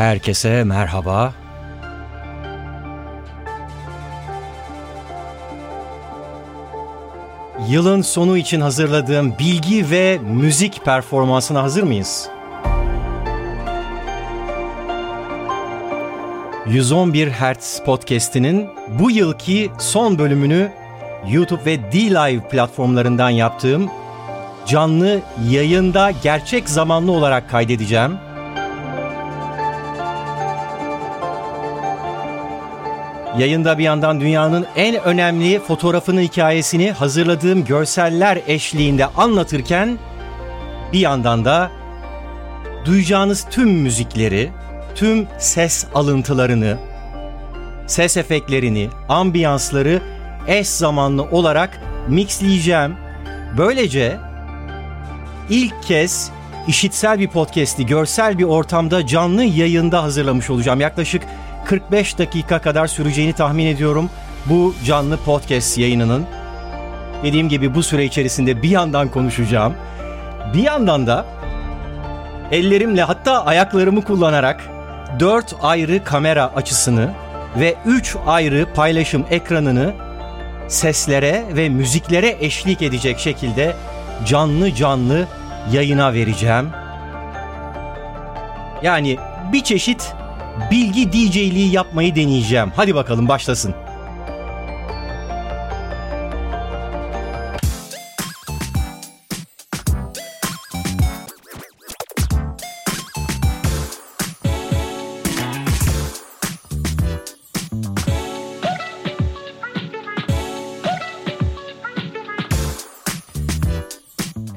Herkese merhaba. Yılın sonu için hazırladığım bilgi ve müzik performansına hazır mıyız? 111 Hz podcast'inin bu yılki son bölümünü YouTube ve D-Live platformlarından yaptığım canlı yayında gerçek zamanlı olarak kaydedeceğim. Yayında bir yandan dünyanın en önemli fotoğrafının hikayesini hazırladığım görseller eşliğinde anlatırken bir yandan da duyacağınız tüm müzikleri, tüm ses alıntılarını, ses efektlerini, ambiyansları eş zamanlı olarak mixleyeceğim. Böylece ilk kez işitsel bir podcast'i görsel bir ortamda canlı yayında hazırlamış olacağım. Yaklaşık 45 dakika kadar süreceğini tahmin ediyorum bu canlı podcast yayınının. Dediğim gibi bu süre içerisinde bir yandan konuşacağım. Bir yandan da ellerimle hatta ayaklarımı kullanarak 4 ayrı kamera açısını ve 3 ayrı paylaşım ekranını seslere ve müziklere eşlik edecek şekilde canlı canlı yayına vereceğim. Yani bir çeşit bilgi DJ'liği yapmayı deneyeceğim. Hadi bakalım başlasın.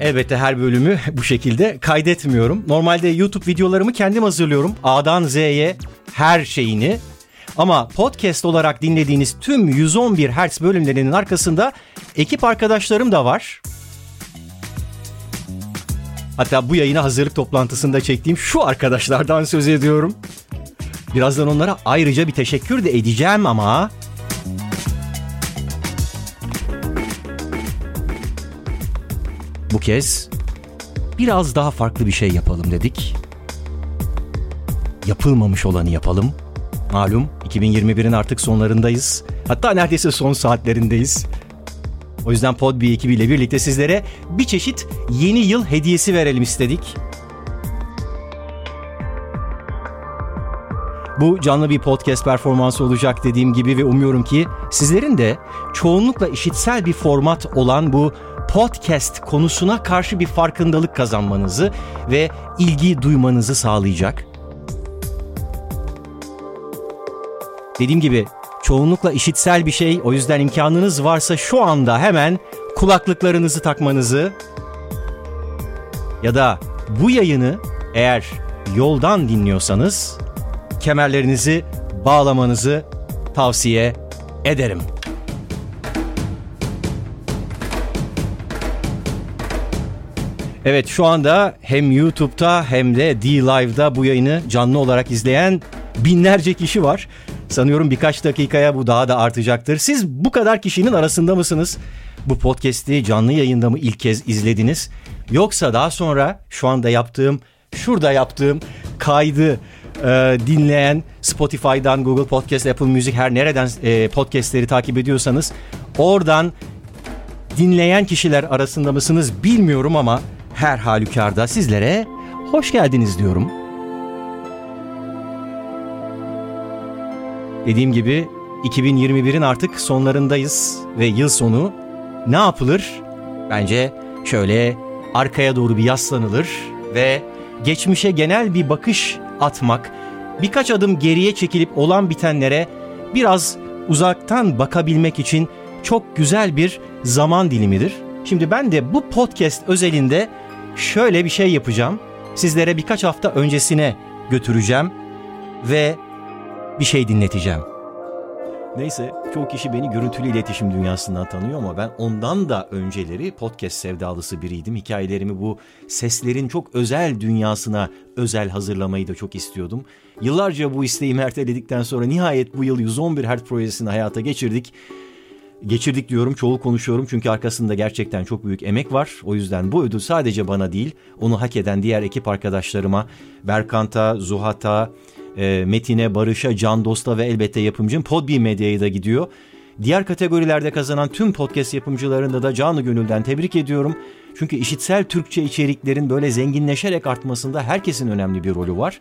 Elbette her bölümü bu şekilde kaydetmiyorum. Normalde YouTube videolarımı kendim hazırlıyorum. A'dan Z'ye her şeyini. Ama podcast olarak dinlediğiniz tüm 111 Hz bölümlerinin arkasında ekip arkadaşlarım da var. Hatta bu yayına hazırlık toplantısında çektiğim şu arkadaşlardan söz ediyorum. Birazdan onlara ayrıca bir teşekkür de edeceğim ama Bu kez biraz daha farklı bir şey yapalım dedik. Yapılmamış olanı yapalım. Malum 2021'in artık sonlarındayız. Hatta neredeyse son saatlerindeyiz. O yüzden Podbi ekibiyle birlikte sizlere bir çeşit yeni yıl hediyesi verelim istedik. Bu canlı bir podcast performansı olacak dediğim gibi ve umuyorum ki sizlerin de çoğunlukla işitsel bir format olan bu podcast konusuna karşı bir farkındalık kazanmanızı ve ilgi duymanızı sağlayacak. Dediğim gibi çoğunlukla işitsel bir şey o yüzden imkanınız varsa şu anda hemen kulaklıklarınızı takmanızı ya da bu yayını eğer yoldan dinliyorsanız kemerlerinizi bağlamanızı tavsiye ederim. Evet şu anda hem YouTube'da hem de D-Live'da bu yayını canlı olarak izleyen binlerce kişi var. Sanıyorum birkaç dakikaya bu daha da artacaktır. Siz bu kadar kişinin arasında mısınız? Bu podcast'i canlı yayında mı ilk kez izlediniz? Yoksa daha sonra şu anda yaptığım, şurada yaptığım kaydı e, dinleyen Spotify'dan, Google Podcast, Apple Music her nereden e, podcastleri takip ediyorsanız oradan dinleyen kişiler arasında mısınız bilmiyorum ama her halükarda sizlere hoş geldiniz diyorum. Dediğim gibi 2021'in artık sonlarındayız ve yıl sonu ne yapılır? Bence şöyle arkaya doğru bir yaslanılır ve geçmişe genel bir bakış atmak, birkaç adım geriye çekilip olan bitenlere biraz uzaktan bakabilmek için çok güzel bir zaman dilimidir. Şimdi ben de bu podcast özelinde şöyle bir şey yapacağım. Sizlere birkaç hafta öncesine götüreceğim ve bir şey dinleteceğim. Neyse çoğu kişi beni görüntülü iletişim dünyasından tanıyor ama ben ondan da önceleri podcast sevdalısı biriydim. Hikayelerimi bu seslerin çok özel dünyasına özel hazırlamayı da çok istiyordum. Yıllarca bu isteği erteledikten sonra nihayet bu yıl 111 Hz projesini hayata geçirdik. Geçirdik diyorum, çoğul konuşuyorum çünkü arkasında gerçekten çok büyük emek var. O yüzden bu ödül sadece bana değil, onu hak eden diğer ekip arkadaşlarıma, Berkant'a, Zuhat'a, e, Metin'e, Barış'a, Can Dost'a ve elbette yapımcım Podbi Medya'ya da gidiyor. Diğer kategorilerde kazanan tüm podcast yapımcılarını da canı gönülden tebrik ediyorum. Çünkü işitsel Türkçe içeriklerin böyle zenginleşerek artmasında herkesin önemli bir rolü var.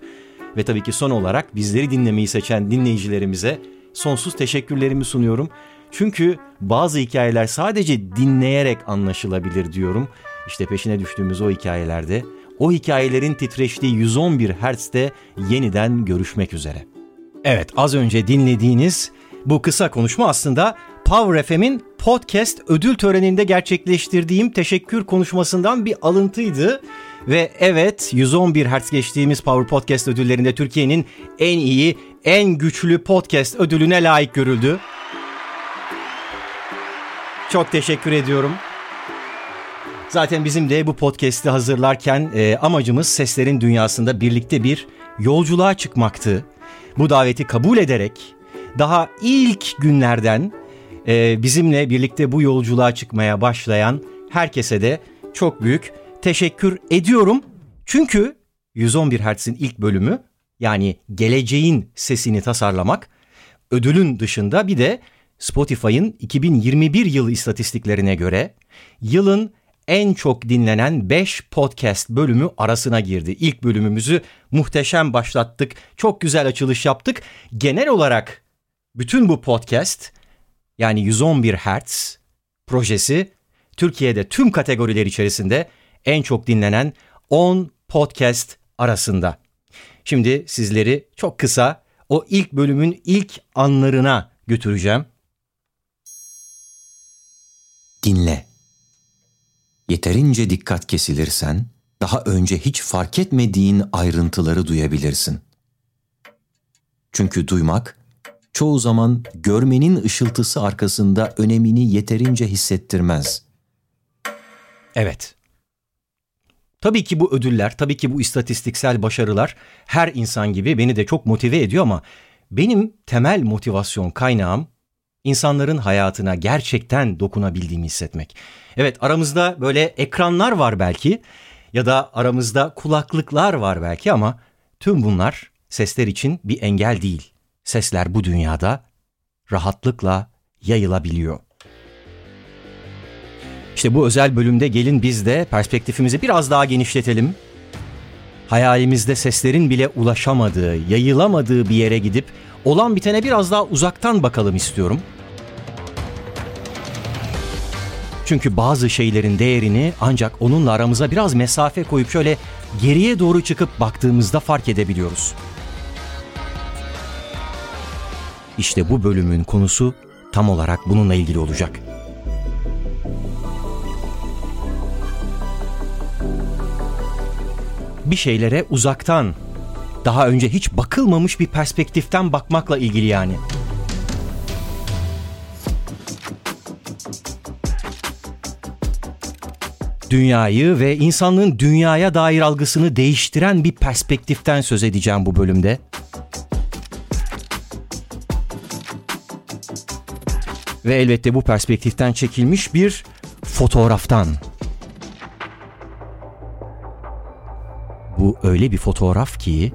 Ve tabii ki son olarak bizleri dinlemeyi seçen dinleyicilerimize sonsuz teşekkürlerimi sunuyorum. Çünkü bazı hikayeler sadece dinleyerek anlaşılabilir diyorum. İşte peşine düştüğümüz o hikayelerde o hikayelerin titreştiği 111 Hz'de yeniden görüşmek üzere. Evet az önce dinlediğiniz bu kısa konuşma aslında Power FM'in podcast ödül töreninde gerçekleştirdiğim teşekkür konuşmasından bir alıntıydı. Ve evet 111 Hz geçtiğimiz Power Podcast ödüllerinde Türkiye'nin en iyi, en güçlü podcast ödülüne layık görüldü. Çok teşekkür ediyorum. Zaten bizim de bu podcast'i hazırlarken e, amacımız seslerin dünyasında birlikte bir yolculuğa çıkmaktı. Bu daveti kabul ederek daha ilk günlerden e, bizimle birlikte bu yolculuğa çıkmaya başlayan herkese de çok büyük teşekkür ediyorum. Çünkü 111 Hz'in ilk bölümü yani geleceğin sesini tasarlamak ödülün dışında bir de Spotify'ın 2021 yılı istatistiklerine göre yılın en çok dinlenen 5 podcast bölümü arasına girdi. İlk bölümümüzü muhteşem başlattık. Çok güzel açılış yaptık. Genel olarak bütün bu podcast yani 111 Hz projesi Türkiye'de tüm kategoriler içerisinde en çok dinlenen 10 podcast arasında. Şimdi sizleri çok kısa o ilk bölümün ilk anlarına götüreceğim. Dinle. Yeterince dikkat kesilirsen daha önce hiç fark etmediğin ayrıntıları duyabilirsin. Çünkü duymak çoğu zaman görmenin ışıltısı arkasında önemini yeterince hissettirmez. Evet. Tabii ki bu ödüller, tabii ki bu istatistiksel başarılar her insan gibi beni de çok motive ediyor ama benim temel motivasyon kaynağım insanların hayatına gerçekten dokunabildiğimi hissetmek. Evet aramızda böyle ekranlar var belki ya da aramızda kulaklıklar var belki ama tüm bunlar sesler için bir engel değil. Sesler bu dünyada rahatlıkla yayılabiliyor. İşte bu özel bölümde gelin biz de perspektifimizi biraz daha genişletelim. Hayalimizde seslerin bile ulaşamadığı, yayılamadığı bir yere gidip olan bitene biraz daha uzaktan bakalım istiyorum.'' Çünkü bazı şeylerin değerini ancak onunla aramıza biraz mesafe koyup şöyle geriye doğru çıkıp baktığımızda fark edebiliyoruz. İşte bu bölümün konusu tam olarak bununla ilgili olacak. Bir şeylere uzaktan, daha önce hiç bakılmamış bir perspektiften bakmakla ilgili yani. dünyayı ve insanlığın dünyaya dair algısını değiştiren bir perspektiften söz edeceğim bu bölümde. Ve elbette bu perspektiften çekilmiş bir fotoğraftan. Bu öyle bir fotoğraf ki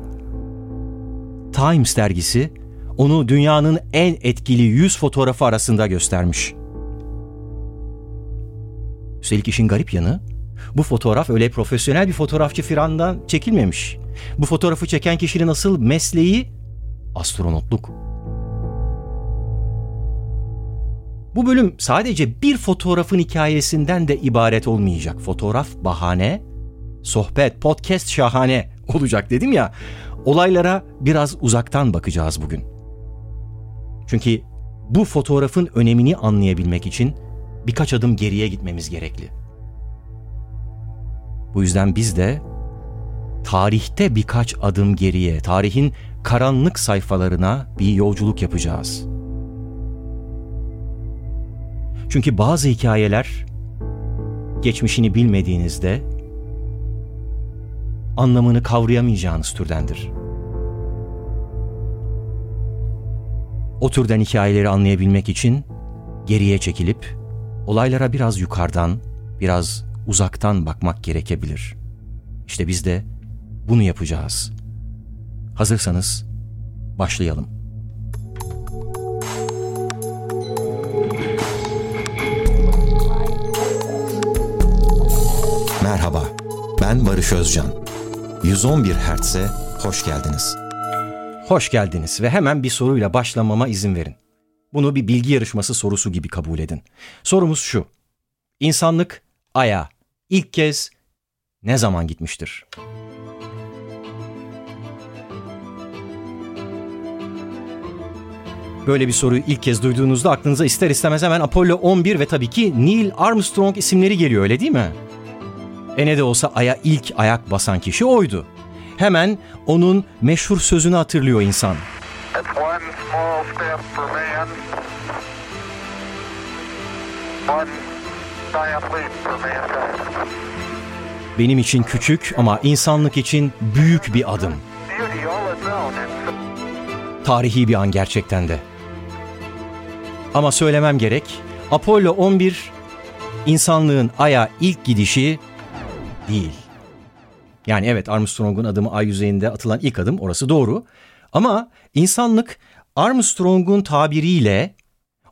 Times dergisi onu dünyanın en etkili 100 fotoğrafı arasında göstermiş. Üstelik işin garip yanı, bu fotoğraf öyle profesyonel bir fotoğrafçı firandan çekilmemiş. Bu fotoğrafı çeken kişinin asıl mesleği astronotluk. Bu bölüm sadece bir fotoğrafın hikayesinden de ibaret olmayacak. Fotoğraf bahane, sohbet, podcast şahane olacak dedim ya. Olaylara biraz uzaktan bakacağız bugün. Çünkü bu fotoğrafın önemini anlayabilmek için birkaç adım geriye gitmemiz gerekli. Bu yüzden biz de tarihte birkaç adım geriye, tarihin karanlık sayfalarına bir yolculuk yapacağız. Çünkü bazı hikayeler geçmişini bilmediğinizde anlamını kavrayamayacağınız türdendir. O türden hikayeleri anlayabilmek için geriye çekilip olaylara biraz yukarıdan, biraz uzaktan bakmak gerekebilir. İşte biz de bunu yapacağız. Hazırsanız başlayalım. Merhaba, ben Barış Özcan. 111 Hertz'e hoş geldiniz. Hoş geldiniz ve hemen bir soruyla başlamama izin verin. Bunu bir bilgi yarışması sorusu gibi kabul edin. Sorumuz şu. İnsanlık Ay'a ilk kez ne zaman gitmiştir? Böyle bir soruyu ilk kez duyduğunuzda aklınıza ister istemez hemen Apollo 11 ve tabii ki Neil Armstrong isimleri geliyor öyle değil mi? E ne de olsa Ay'a ilk ayak basan kişi oydu. Hemen onun meşhur sözünü hatırlıyor insan. Man. Benim için küçük ama insanlık için büyük bir adım. Tarihi bir an gerçekten de. Ama söylemem gerek, Apollo 11 insanlığın Ay'a ilk gidişi değil. Yani evet Armstrong'un adımı ay yüzeyinde atılan ilk adım orası doğru. Ama insanlık Armstrong'un tabiriyle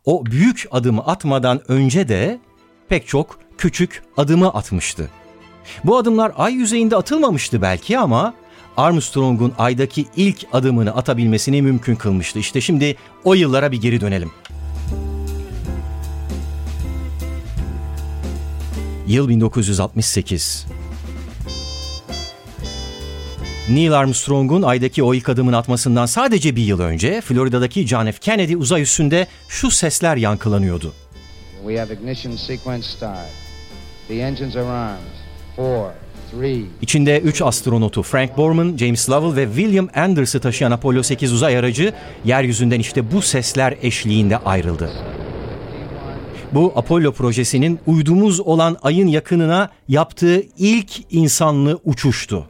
o büyük adımı atmadan önce de pek çok küçük adımı atmıştı. Bu adımlar ay yüzeyinde atılmamıştı belki ama Armstrong'un aydaki ilk adımını atabilmesini mümkün kılmıştı. İşte şimdi o yıllara bir geri dönelim. Yıl 1968. Neil Armstrong'un aydaki o ilk adımını atmasından sadece bir yıl önce Florida'daki John F. Kennedy uzay üssünde şu sesler yankılanıyordu. We have ignition sequence start. The engines are armed. Four, İçinde 3 astronotu Frank Borman, James Lovell ve William Anders'ı taşıyan Apollo 8 uzay aracı yeryüzünden işte bu sesler eşliğinde ayrıldı. Bu Apollo projesinin uydumuz olan ayın yakınına yaptığı ilk insanlı uçuştu.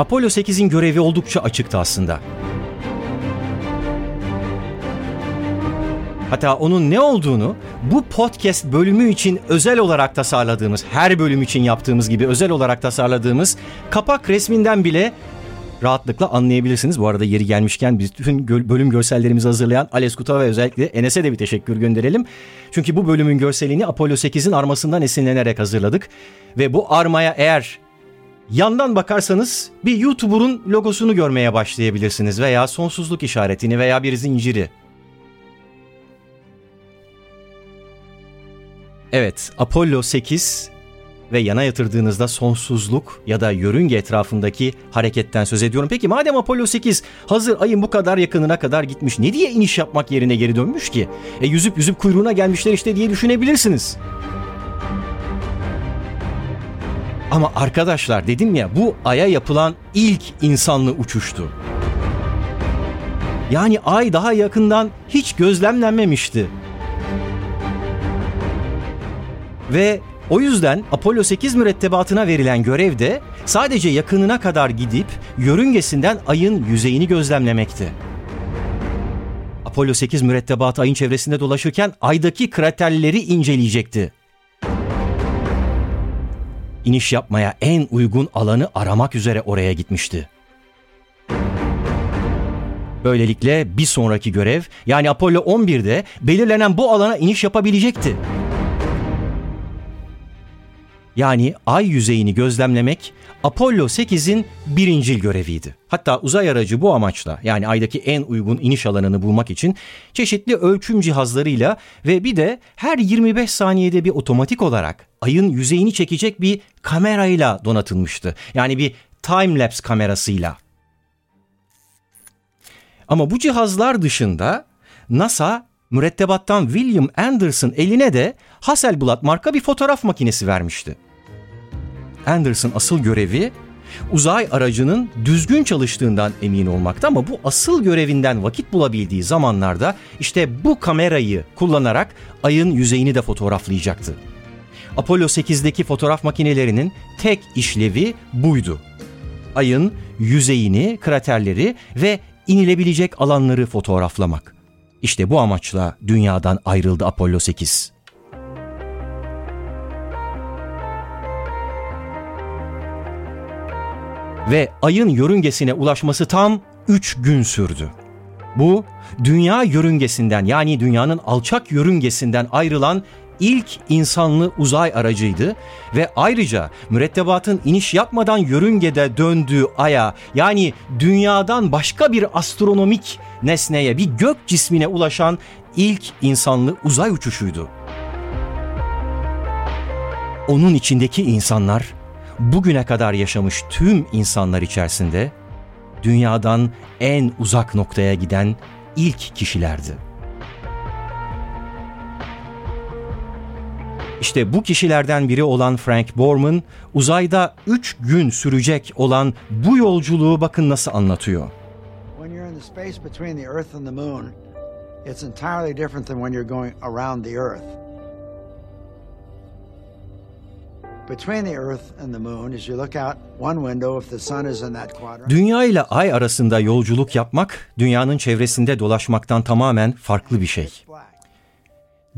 Apollo 8'in görevi oldukça açıktı aslında. Hatta onun ne olduğunu bu podcast bölümü için özel olarak tasarladığımız, her bölüm için yaptığımız gibi özel olarak tasarladığımız kapak resminden bile rahatlıkla anlayabilirsiniz. Bu arada yeri gelmişken bütün bölüm görsellerimizi hazırlayan Ales Kuta ve özellikle Enes'e de bir teşekkür gönderelim. Çünkü bu bölümün görselini Apollo 8'in armasından esinlenerek hazırladık. Ve bu armaya eğer yandan bakarsanız bir YouTuber'un logosunu görmeye başlayabilirsiniz veya sonsuzluk işaretini veya bir zinciri. Evet, Apollo 8 ve yana yatırdığınızda sonsuzluk ya da yörünge etrafındaki hareketten söz ediyorum. Peki madem Apollo 8 hazır ayın bu kadar yakınına kadar gitmiş ne diye iniş yapmak yerine geri dönmüş ki? E yüzüp yüzüp kuyruğuna gelmişler işte diye düşünebilirsiniz. Ama arkadaşlar dedim ya bu aya yapılan ilk insanlı uçuştu. Yani ay daha yakından hiç gözlemlenmemişti. Ve o yüzden Apollo 8 mürettebatına verilen görevde sadece yakınına kadar gidip yörüngesinden ayın yüzeyini gözlemlemekti. Apollo 8 mürettebatı ayın çevresinde dolaşırken aydaki kraterleri inceleyecekti. İniş yapmaya en uygun alanı aramak üzere oraya gitmişti. Böylelikle bir sonraki görev yani Apollo 11'de belirlenen bu alana iniş yapabilecekti. Yani ay yüzeyini gözlemlemek Apollo 8'in birincil göreviydi. Hatta uzay aracı bu amaçla yani aydaki en uygun iniş alanını bulmak için çeşitli ölçüm cihazlarıyla ve bir de her 25 saniyede bir otomatik olarak ayın yüzeyini çekecek bir kamerayla donatılmıştı. Yani bir time lapse kamerasıyla. Ama bu cihazlar dışında NASA mürettebattan William Anderson eline de Hasselblad marka bir fotoğraf makinesi vermişti. Anderson asıl görevi uzay aracının düzgün çalıştığından emin olmakta ama bu asıl görevinden vakit bulabildiği zamanlarda işte bu kamerayı kullanarak ayın yüzeyini de fotoğraflayacaktı. Apollo 8'deki fotoğraf makinelerinin tek işlevi buydu. Ayın yüzeyini, kraterleri ve inilebilecek alanları fotoğraflamak. İşte bu amaçla dünyadan ayrıldı Apollo 8. Ve ayın yörüngesine ulaşması tam 3 gün sürdü. Bu dünya yörüngesinden yani dünyanın alçak yörüngesinden ayrılan ilk insanlı uzay aracıydı ve ayrıca mürettebatın iniş yapmadan yörüngede döndüğü aya yani dünyadan başka bir astronomik nesneye bir gök cismine ulaşan ilk insanlı uzay uçuşuydu. Onun içindeki insanlar bugüne kadar yaşamış tüm insanlar içerisinde dünyadan en uzak noktaya giden ilk kişilerdi. İşte bu kişilerden biri olan Frank Borman uzayda 3 gün sürecek olan bu yolculuğu bakın nasıl anlatıyor. When you're in the space between the earth and the moon, it's entirely different than when you're going around the earth. Dünya ile ay arasında yolculuk yapmak, dünyanın çevresinde dolaşmaktan tamamen farklı bir şey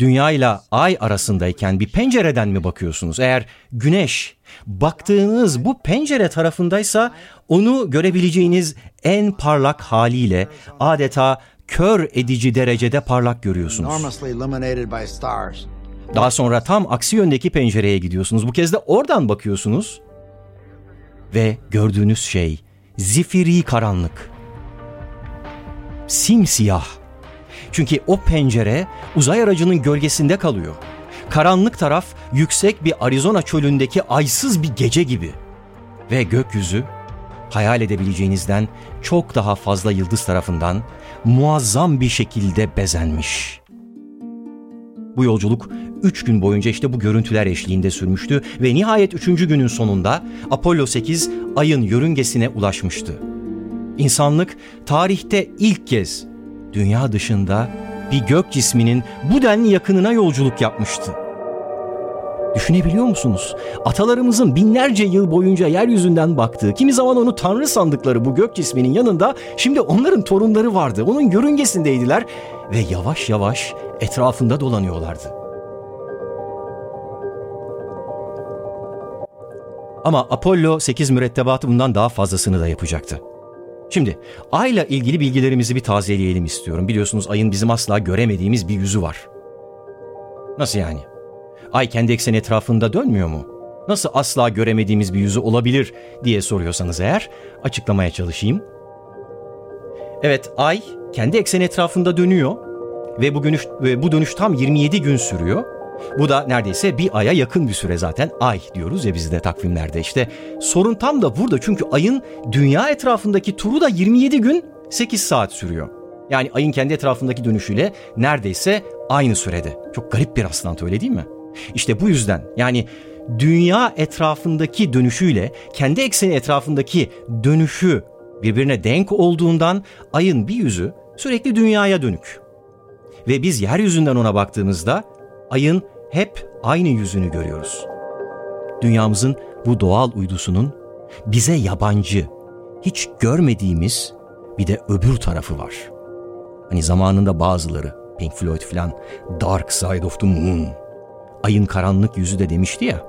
dünya ile ay arasındayken bir pencereden mi bakıyorsunuz? Eğer güneş baktığınız bu pencere tarafındaysa onu görebileceğiniz en parlak haliyle adeta kör edici derecede parlak görüyorsunuz. Daha sonra tam aksi yöndeki pencereye gidiyorsunuz. Bu kez de oradan bakıyorsunuz ve gördüğünüz şey zifiri karanlık. Simsiyah çünkü o pencere uzay aracının gölgesinde kalıyor. Karanlık taraf yüksek bir Arizona çölündeki aysız bir gece gibi. Ve gökyüzü hayal edebileceğinizden çok daha fazla yıldız tarafından muazzam bir şekilde bezenmiş. Bu yolculuk 3 gün boyunca işte bu görüntüler eşliğinde sürmüştü ve nihayet 3. günün sonunda Apollo 8 ayın yörüngesine ulaşmıştı. İnsanlık tarihte ilk kez dünya dışında bir gök cisminin bu denli yakınına yolculuk yapmıştı. Düşünebiliyor musunuz? Atalarımızın binlerce yıl boyunca yeryüzünden baktığı, kimi zaman onu tanrı sandıkları bu gök cisminin yanında şimdi onların torunları vardı. Onun yörüngesindeydiler ve yavaş yavaş etrafında dolanıyorlardı. Ama Apollo 8 mürettebatı bundan daha fazlasını da yapacaktı. Şimdi ayla ilgili bilgilerimizi bir tazeleyelim istiyorum. Biliyorsunuz ayın bizim asla göremediğimiz bir yüzü var. Nasıl yani? Ay kendi ekseni etrafında dönmüyor mu? Nasıl asla göremediğimiz bir yüzü olabilir diye soruyorsanız eğer açıklamaya çalışayım. Evet ay kendi ekseni etrafında dönüyor ve bu dönüş, bu dönüş tam 27 gün sürüyor. Bu da neredeyse bir aya yakın bir süre zaten ay diyoruz ya bizde takvimlerde işte. Sorun tam da burada çünkü ayın dünya etrafındaki turu da 27 gün 8 saat sürüyor. Yani ayın kendi etrafındaki dönüşüyle neredeyse aynı sürede. Çok garip bir rastlantı öyle değil mi? İşte bu yüzden yani dünya etrafındaki dönüşüyle kendi ekseni etrafındaki dönüşü birbirine denk olduğundan ayın bir yüzü sürekli dünyaya dönük. Ve biz yeryüzünden ona baktığımızda ayın hep aynı yüzünü görüyoruz. Dünyamızın bu doğal uydusunun bize yabancı, hiç görmediğimiz bir de öbür tarafı var. Hani zamanında bazıları Pink Floyd filan Dark Side of the Moon, ayın karanlık yüzü de demişti ya.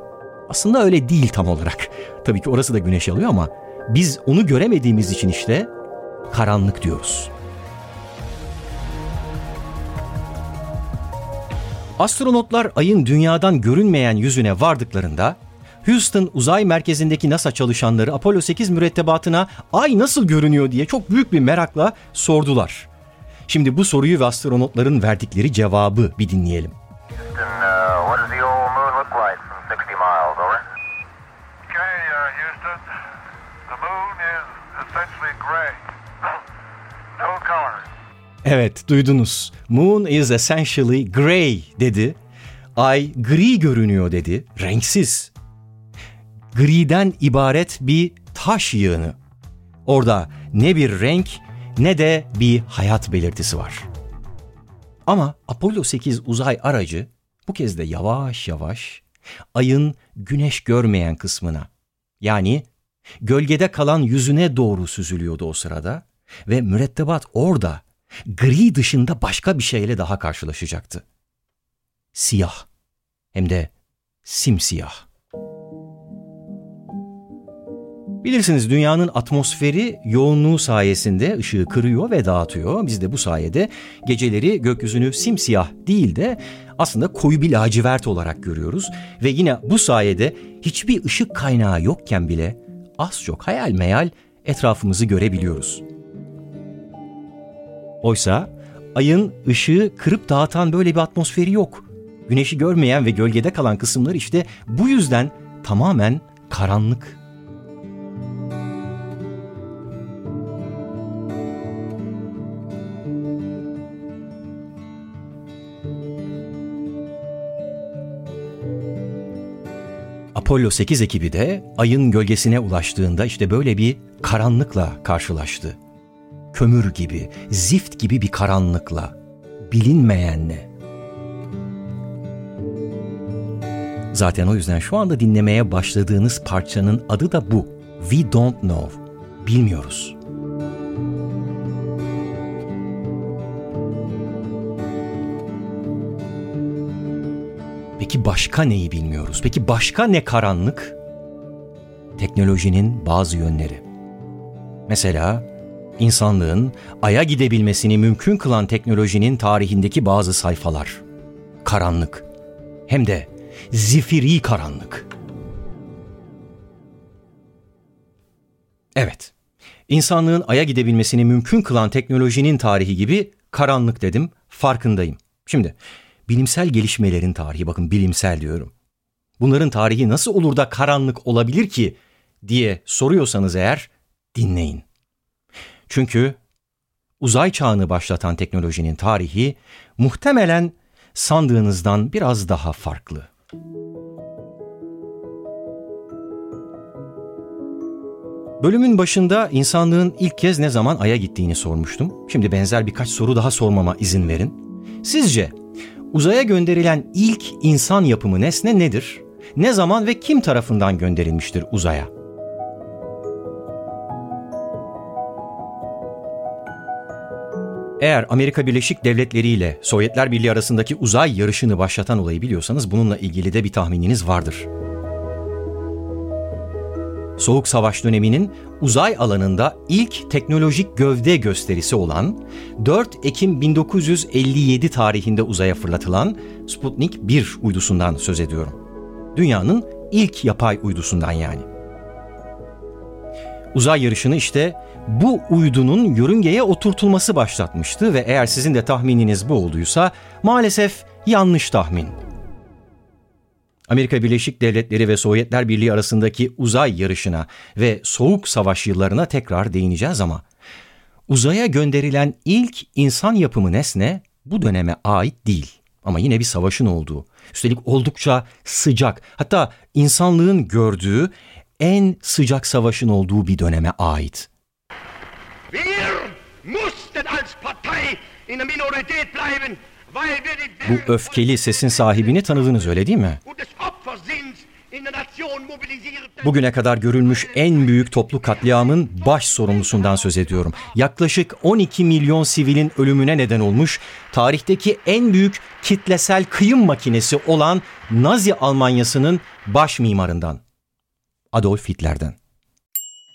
Aslında öyle değil tam olarak. Tabii ki orası da güneş alıyor ama biz onu göremediğimiz için işte karanlık diyoruz. Astronotlar ayın dünyadan görünmeyen yüzüne vardıklarında Houston uzay merkezindeki NASA çalışanları Apollo 8 mürettebatına ay nasıl görünüyor diye çok büyük bir merakla sordular. Şimdi bu soruyu ve astronotların verdikleri cevabı bir dinleyelim. Houston, Evet duydunuz. Moon is essentially gray dedi. Ay gri görünüyor dedi. Renksiz. Griden ibaret bir taş yığını. Orada ne bir renk ne de bir hayat belirtisi var. Ama Apollo 8 uzay aracı bu kez de yavaş yavaş ayın güneş görmeyen kısmına yani gölgede kalan yüzüne doğru süzülüyordu o sırada ve mürettebat orada gri dışında başka bir şeyle daha karşılaşacaktı. Siyah hem de simsiyah. Bilirsiniz dünyanın atmosferi yoğunluğu sayesinde ışığı kırıyor ve dağıtıyor. Biz de bu sayede geceleri gökyüzünü simsiyah değil de aslında koyu bir lacivert olarak görüyoruz. Ve yine bu sayede hiçbir ışık kaynağı yokken bile az çok hayal meyal etrafımızı görebiliyoruz. Oysa ayın ışığı kırıp dağıtan böyle bir atmosferi yok. Güneşi görmeyen ve gölgede kalan kısımlar işte bu yüzden tamamen karanlık. Apollo 8 ekibi de ayın gölgesine ulaştığında işte böyle bir karanlıkla karşılaştı. Kömür gibi, zift gibi bir karanlıkla, bilinmeyenle. Zaten o yüzden şu anda dinlemeye başladığınız parçanın adı da bu. We don't know. Bilmiyoruz. Peki başka neyi bilmiyoruz? Peki başka ne karanlık? Teknolojinin bazı yönleri. Mesela insanlığın aya gidebilmesini mümkün kılan teknolojinin tarihindeki bazı sayfalar. Karanlık. Hem de zifiri karanlık. Evet. İnsanlığın aya gidebilmesini mümkün kılan teknolojinin tarihi gibi karanlık dedim, farkındayım. Şimdi bilimsel gelişmelerin tarihi bakın bilimsel diyorum. Bunların tarihi nasıl olur da karanlık olabilir ki diye soruyorsanız eğer dinleyin. Çünkü uzay çağını başlatan teknolojinin tarihi muhtemelen sandığınızdan biraz daha farklı. Bölümün başında insanlığın ilk kez ne zaman Ay'a gittiğini sormuştum. Şimdi benzer birkaç soru daha sormama izin verin. Sizce uzaya gönderilen ilk insan yapımı nesne nedir? Ne zaman ve kim tarafından gönderilmiştir uzaya? Eğer Amerika Birleşik Devletleri ile Sovyetler Birliği arasındaki uzay yarışını başlatan olayı biliyorsanız bununla ilgili de bir tahmininiz vardır. Soğuk Savaş döneminin uzay alanında ilk teknolojik gövde gösterisi olan 4 Ekim 1957 tarihinde uzaya fırlatılan Sputnik 1 uydusundan söz ediyorum. Dünyanın ilk yapay uydusundan yani. Uzay yarışını işte bu uydunun yörüngeye oturtulması başlatmıştı ve eğer sizin de tahmininiz bu olduysa maalesef yanlış tahmin. Amerika Birleşik Devletleri ve Sovyetler Birliği arasındaki uzay yarışına ve Soğuk Savaş yıllarına tekrar değineceğiz ama uzaya gönderilen ilk insan yapımı nesne bu döneme ait değil. Ama yine bir savaşın olduğu, üstelik oldukça sıcak, hatta insanlığın gördüğü en sıcak savaşın olduğu bir döneme ait. Wir mussten als Partei in der Minorität bleiben, weil wir die Bu öfkeli sesin sahibini tanıdınız öyle değil mi? Bugüne kadar görülmüş en büyük toplu katliamın baş sorumlusundan söz ediyorum. Yaklaşık 12 milyon sivilin ölümüne neden olmuş, tarihteki en büyük kitlesel kıyım makinesi olan Nazi Almanyası'nın baş mimarından. Adolf Hitler'den.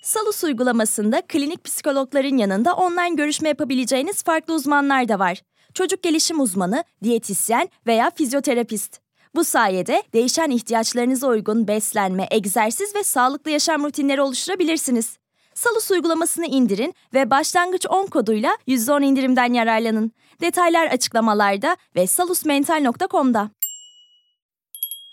Salus uygulamasında klinik psikologların yanında online görüşme yapabileceğiniz farklı uzmanlar da var. Çocuk gelişim uzmanı, diyetisyen veya fizyoterapist. Bu sayede değişen ihtiyaçlarınıza uygun beslenme, egzersiz ve sağlıklı yaşam rutinleri oluşturabilirsiniz. Salus uygulamasını indirin ve başlangıç 10 koduyla %10 indirimden yararlanın. Detaylar açıklamalarda ve salusmental.com'da.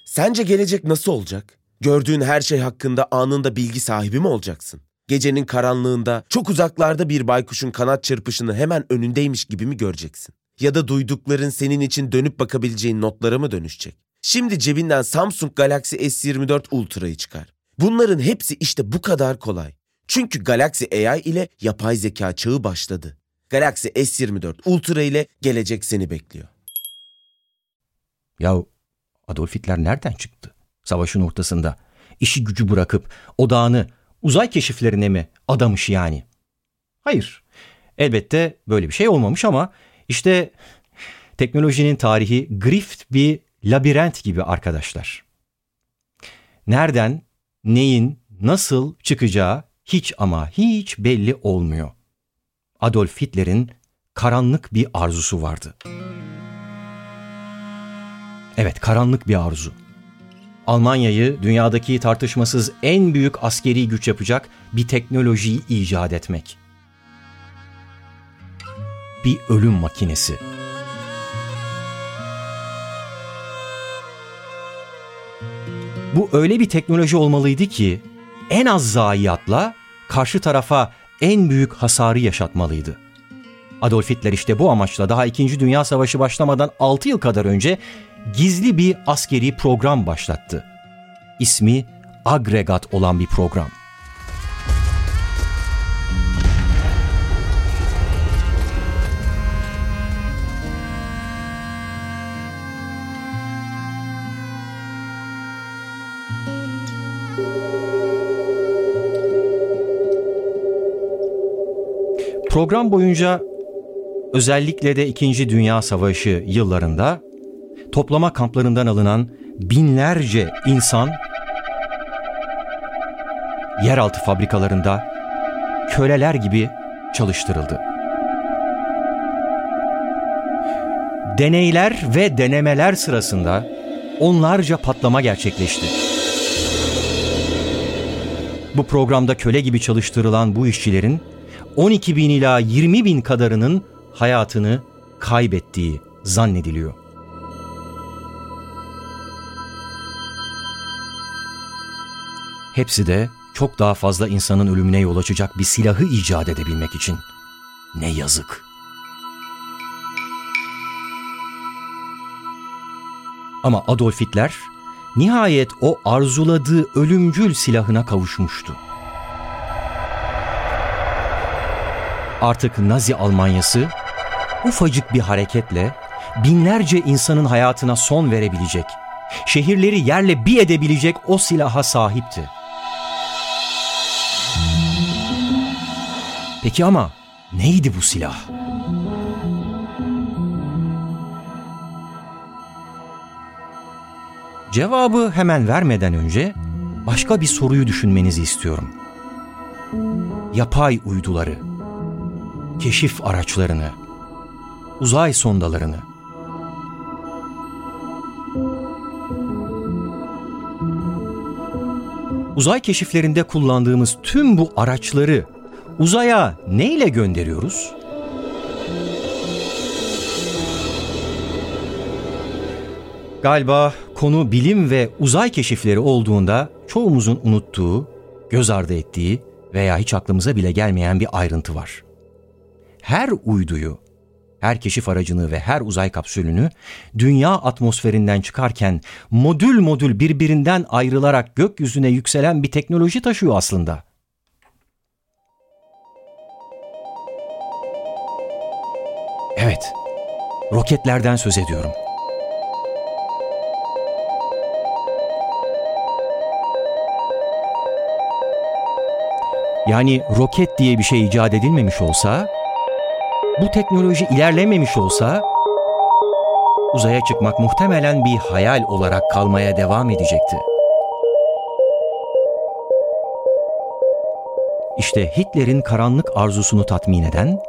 Sence gelecek nasıl olacak? Gördüğün her şey hakkında anında bilgi sahibi mi olacaksın? Gecenin karanlığında çok uzaklarda bir baykuşun kanat çırpışını hemen önündeymiş gibi mi göreceksin? Ya da duydukların senin için dönüp bakabileceğin notlara mı dönüşecek? Şimdi cebinden Samsung Galaxy S24 Ultra'yı çıkar. Bunların hepsi işte bu kadar kolay. Çünkü Galaxy AI ile yapay zeka çağı başladı. Galaxy S24 Ultra ile gelecek seni bekliyor. Ya Adolf Hitler nereden çıktı? Savaşın ortasında. İşi gücü bırakıp odağını uzay keşiflerine mi adamış yani? Hayır. Elbette böyle bir şey olmamış ama işte teknolojinin tarihi grift bir labirent gibi arkadaşlar. Nereden, neyin, nasıl çıkacağı hiç ama hiç belli olmuyor. Adolf Hitler'in karanlık bir arzusu vardı. Evet, karanlık bir arzu. Almanya'yı dünyadaki tartışmasız en büyük askeri güç yapacak bir teknolojiyi icat etmek. Bir ölüm makinesi. Bu öyle bir teknoloji olmalıydı ki en az zayiatla karşı tarafa en büyük hasarı yaşatmalıydı. Adolf Hitler işte bu amaçla daha 2. Dünya Savaşı başlamadan 6 yıl kadar önce gizli bir askeri program başlattı. İsmi agregat olan bir program. Program boyunca özellikle de 2. Dünya Savaşı yıllarında toplama kamplarından alınan binlerce insan yeraltı fabrikalarında köleler gibi çalıştırıldı. Deneyler ve denemeler sırasında onlarca patlama gerçekleşti. Bu programda köle gibi çalıştırılan bu işçilerin 12 bin ila 20 bin kadarının hayatını kaybettiği zannediliyor. Hepsi de çok daha fazla insanın ölümüne yol açacak bir silahı icat edebilmek için. Ne yazık. Ama Adolf Hitler nihayet o arzuladığı ölümcül silahına kavuşmuştu. Artık Nazi Almanyası ufacık bir hareketle binlerce insanın hayatına son verebilecek, şehirleri yerle bir edebilecek o silaha sahipti. Peki ama neydi bu silah? Cevabı hemen vermeden önce başka bir soruyu düşünmenizi istiyorum. Yapay uyduları, keşif araçlarını, uzay sondalarını, Uzay keşiflerinde kullandığımız tüm bu araçları uzaya ne ile gönderiyoruz? Galiba konu bilim ve uzay keşifleri olduğunda çoğumuzun unuttuğu, göz ardı ettiği veya hiç aklımıza bile gelmeyen bir ayrıntı var. Her uyduyu, her keşif aracını ve her uzay kapsülünü dünya atmosferinden çıkarken modül modül birbirinden ayrılarak gökyüzüne yükselen bir teknoloji taşıyor aslında. Evet, roketlerden söz ediyorum. Yani roket diye bir şey icat edilmemiş olsa, bu teknoloji ilerlememiş olsa uzaya çıkmak muhtemelen bir hayal olarak kalmaya devam edecekti. İşte Hitler'in karanlık arzusunu tatmin eden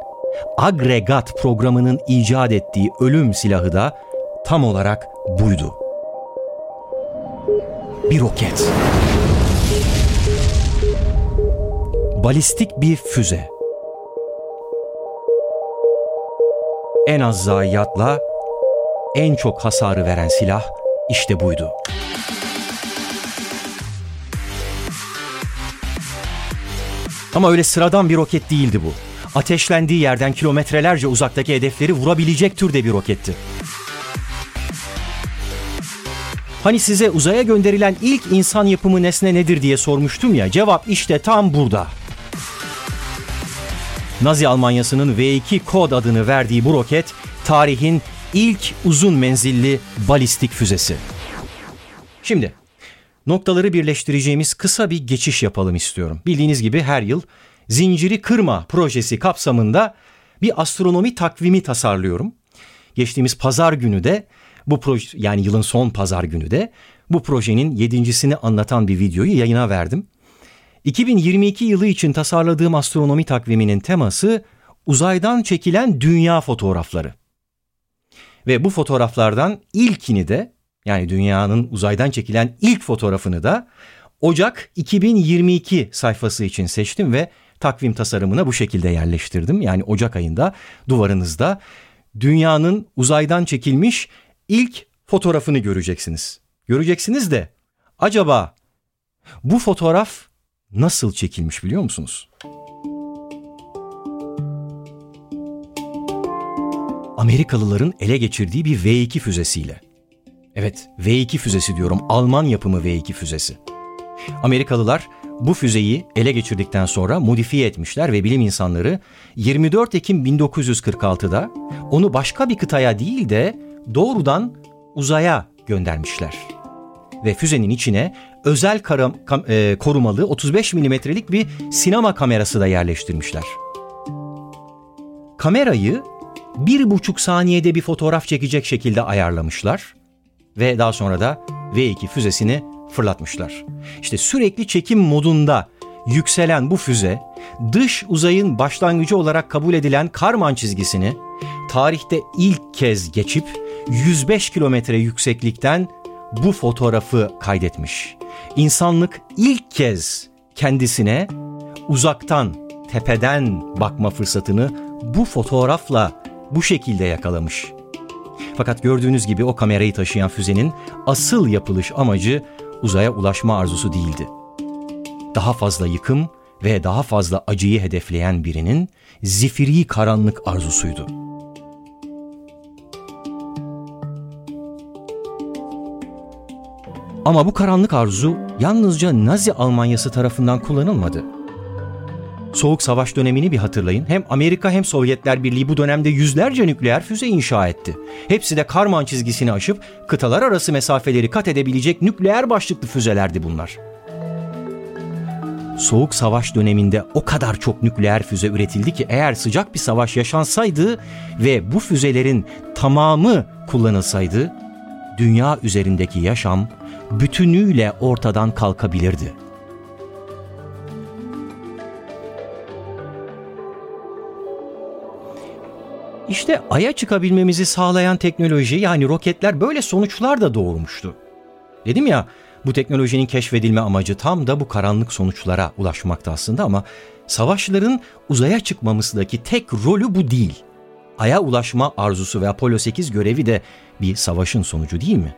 agregat programının icat ettiği ölüm silahı da tam olarak buydu. Bir roket. Balistik bir füze. En az zayiatla en çok hasarı veren silah işte buydu. Ama öyle sıradan bir roket değildi bu. Ateşlendiği yerden kilometrelerce uzaktaki hedefleri vurabilecek türde bir roketti. Hani size uzaya gönderilen ilk insan yapımı nesne nedir diye sormuştum ya. Cevap işte tam burada. Nazi Almanyası'nın V2 kod adını verdiği bu roket tarihin ilk uzun menzilli balistik füzesi. Şimdi noktaları birleştireceğimiz kısa bir geçiş yapalım istiyorum. Bildiğiniz gibi her yıl Zinciri Kırma projesi kapsamında bir astronomi takvimi tasarlıyorum. Geçtiğimiz pazar günü de bu proje yani yılın son pazar günü de bu projenin yedincisini anlatan bir videoyu yayına verdim. 2022 yılı için tasarladığım astronomi takviminin teması uzaydan çekilen dünya fotoğrafları. Ve bu fotoğraflardan ilkini de yani dünyanın uzaydan çekilen ilk fotoğrafını da Ocak 2022 sayfası için seçtim ve takvim tasarımına bu şekilde yerleştirdim. Yani Ocak ayında duvarınızda dünyanın uzaydan çekilmiş ilk fotoğrafını göreceksiniz. Göreceksiniz de acaba bu fotoğraf nasıl çekilmiş biliyor musunuz? Amerikalıların ele geçirdiği bir V2 füzesiyle. Evet, V2 füzesi diyorum. Alman yapımı V2 füzesi. Amerikalılar bu füzeyi ele geçirdikten sonra modifiye etmişler ve bilim insanları 24 Ekim 1946'da onu başka bir kıtaya değil de doğrudan uzaya göndermişler. Ve füzenin içine özel karam, kam, e, korumalı 35 milimetrelik bir sinema kamerası da yerleştirmişler. Kamerayı bir buçuk saniyede bir fotoğraf çekecek şekilde ayarlamışlar ve daha sonra da V2 füzesini fırlatmışlar. İşte sürekli çekim modunda yükselen bu füze dış uzayın başlangıcı olarak kabul edilen Karman çizgisini tarihte ilk kez geçip 105 kilometre yükseklikten bu fotoğrafı kaydetmiş. İnsanlık ilk kez kendisine uzaktan, tepeden bakma fırsatını bu fotoğrafla bu şekilde yakalamış. Fakat gördüğünüz gibi o kamerayı taşıyan füzenin asıl yapılış amacı uzaya ulaşma arzusu değildi. Daha fazla yıkım ve daha fazla acıyı hedefleyen birinin zifiri karanlık arzusuydu. Ama bu karanlık arzu yalnızca Nazi Almanyası tarafından kullanılmadı. Soğuk Savaş dönemini bir hatırlayın. Hem Amerika hem Sovyetler Birliği bu dönemde yüzlerce nükleer füze inşa etti. Hepsi de Karman çizgisini aşıp kıtalar arası mesafeleri kat edebilecek nükleer başlıklı füzelerdi bunlar. Soğuk Savaş döneminde o kadar çok nükleer füze üretildi ki eğer sıcak bir savaş yaşansaydı ve bu füzelerin tamamı kullanılsaydı dünya üzerindeki yaşam bütünüyle ortadan kalkabilirdi. İşte Ay'a çıkabilmemizi sağlayan teknoloji yani roketler böyle sonuçlar da doğurmuştu. Dedim ya bu teknolojinin keşfedilme amacı tam da bu karanlık sonuçlara ulaşmakta aslında ama savaşların uzaya çıkmamızdaki tek rolü bu değil. Ay'a ulaşma arzusu ve Apollo 8 görevi de bir savaşın sonucu değil mi?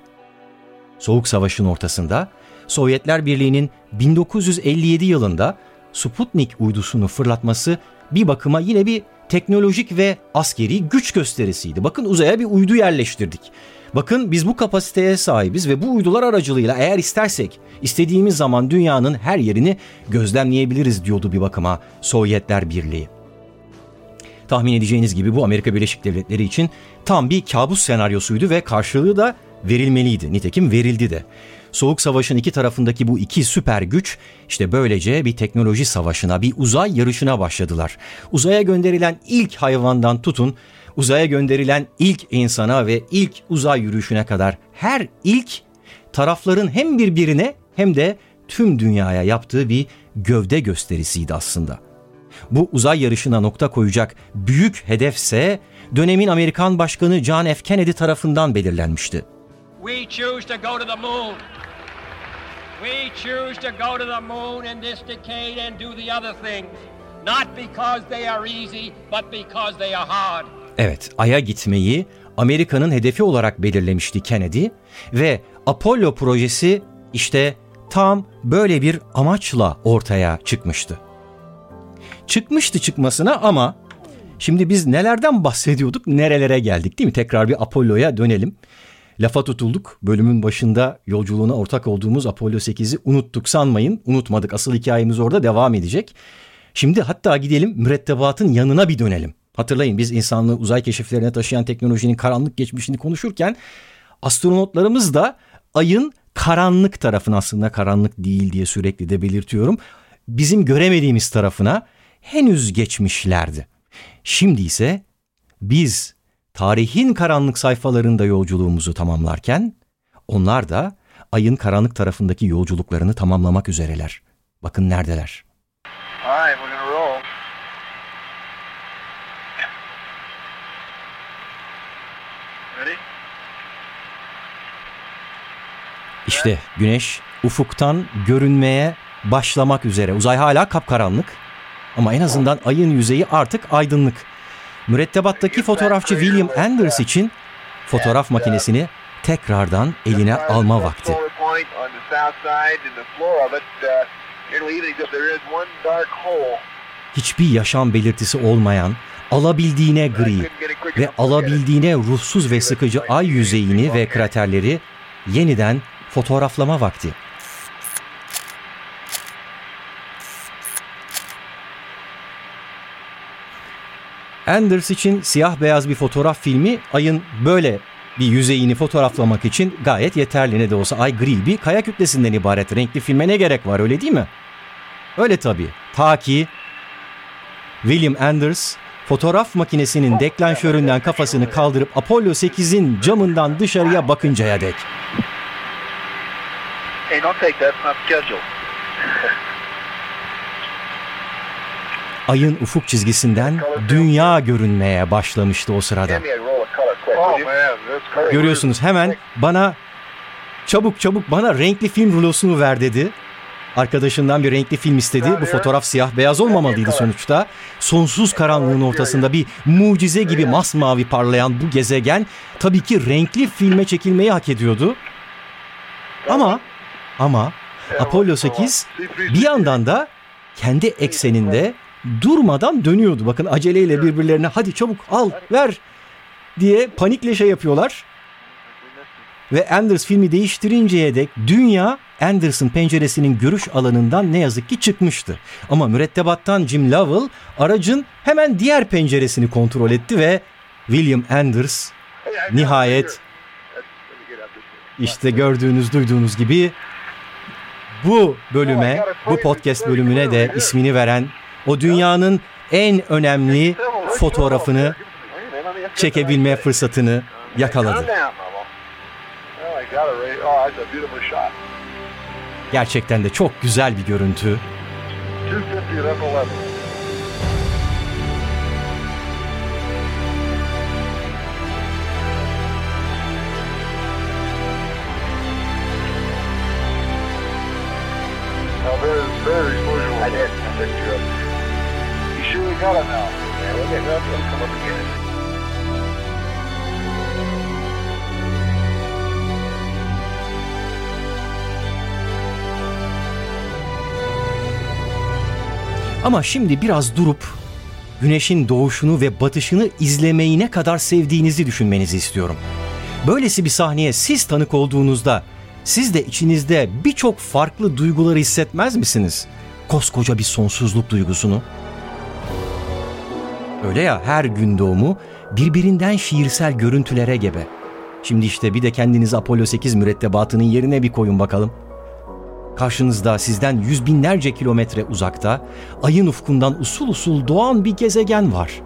Soğuk Savaş'ın ortasında Sovyetler Birliği'nin 1957 yılında Sputnik uydusunu fırlatması bir bakıma yine bir teknolojik ve askeri güç gösterisiydi. Bakın uzaya bir uydu yerleştirdik. Bakın biz bu kapasiteye sahibiz ve bu uydular aracılığıyla eğer istersek istediğimiz zaman dünyanın her yerini gözlemleyebiliriz diyordu bir bakıma Sovyetler Birliği. Tahmin edeceğiniz gibi bu Amerika Birleşik Devletleri için tam bir kabus senaryosuydu ve karşılığı da verilmeliydi. Nitekim verildi de. Soğuk Savaş'ın iki tarafındaki bu iki süper güç işte böylece bir teknoloji savaşına, bir uzay yarışına başladılar. Uzaya gönderilen ilk hayvandan tutun, uzaya gönderilen ilk insana ve ilk uzay yürüyüşüne kadar her ilk tarafların hem birbirine hem de tüm dünyaya yaptığı bir gövde gösterisiydi aslında. Bu uzay yarışına nokta koyacak büyük hedefse dönemin Amerikan Başkanı John F. Kennedy tarafından belirlenmişti. We choose to go to the moon. We choose to go to the moon in this decade and do the other things. Not because they are easy, but because they are hard. Evet, Ay'a gitmeyi Amerika'nın hedefi olarak belirlemişti Kennedy ve Apollo projesi işte tam böyle bir amaçla ortaya çıkmıştı. Çıkmıştı çıkmasına ama şimdi biz nelerden bahsediyorduk, nerelere geldik değil mi? Tekrar bir Apollo'ya dönelim. Lafa tutulduk. Bölümün başında yolculuğuna ortak olduğumuz Apollo 8'i unuttuk sanmayın. Unutmadık. Asıl hikayemiz orada devam edecek. Şimdi hatta gidelim mürettebatın yanına bir dönelim. Hatırlayın biz insanlığı uzay keşiflerine taşıyan teknolojinin karanlık geçmişini konuşurken astronotlarımız da ayın karanlık tarafına aslında karanlık değil diye sürekli de belirtiyorum. Bizim göremediğimiz tarafına henüz geçmişlerdi. Şimdi ise biz tarihin karanlık sayfalarında yolculuğumuzu tamamlarken onlar da ayın karanlık tarafındaki yolculuklarını tamamlamak üzereler. Bakın neredeler. All right? İşte güneş ufuktan görünmeye başlamak üzere. Uzay hala kapkaranlık ama en azından ayın yüzeyi artık aydınlık. Mürettebattaki fotoğrafçı William Anders için fotoğraf makinesini tekrardan eline alma vakti. Hiçbir yaşam belirtisi olmayan, alabildiğine gri ve alabildiğine ruhsuz ve sıkıcı ay yüzeyini ve kraterleri yeniden fotoğraflama vakti. Anders için siyah beyaz bir fotoğraf filmi ayın böyle bir yüzeyini fotoğraflamak için gayet yeterli ne de olsa ay gri bir kaya kütlesinden ibaret. Renkli filme ne gerek var öyle değil mi? Öyle tabii. Ta ki William Anders fotoğraf makinesinin deklanşöründen kafasını kaldırıp Apollo 8'in camından dışarıya bakıncaya dek. Hey, don't take that. It's not. Ayın ufuk çizgisinden dünya görünmeye başlamıştı o sırada. Görüyorsunuz hemen bana çabuk çabuk bana renkli film rulosunu ver dedi. Arkadaşından bir renkli film istedi. Bu fotoğraf siyah beyaz olmamalıydı sonuçta. Sonsuz karanlığın ortasında bir mucize gibi masmavi parlayan bu gezegen tabii ki renkli filme çekilmeyi hak ediyordu. Ama ama Apollo 8 bir yandan da kendi ekseninde durmadan dönüyordu. Bakın aceleyle birbirlerine hadi çabuk al ver diye panikle şey yapıyorlar. Ve Anders filmi değiştirinceye dek dünya Anders'ın penceresinin görüş alanından ne yazık ki çıkmıştı. Ama mürettebattan Jim Lovell aracın hemen diğer penceresini kontrol etti ve William Anders nihayet işte gördüğünüz duyduğunuz gibi bu bölüme, bu podcast bölümüne de ismini veren o dünyanın en önemli fotoğrafını çekebilme fırsatını yakaladı. Gerçekten de çok güzel bir görüntü. 250 Ama şimdi biraz durup güneşin doğuşunu ve batışını izlemeyi ne kadar sevdiğinizi düşünmenizi istiyorum. Böylesi bir sahneye siz tanık olduğunuzda siz de içinizde birçok farklı duyguları hissetmez misiniz? Koskoca bir sonsuzluk duygusunu. Öyle ya her gün doğumu birbirinden şiirsel görüntülere gebe. Şimdi işte bir de kendinizi Apollo 8 mürettebatının yerine bir koyun bakalım. Karşınızda sizden yüz binlerce kilometre uzakta ayın ufkundan usul usul doğan bir gezegen var.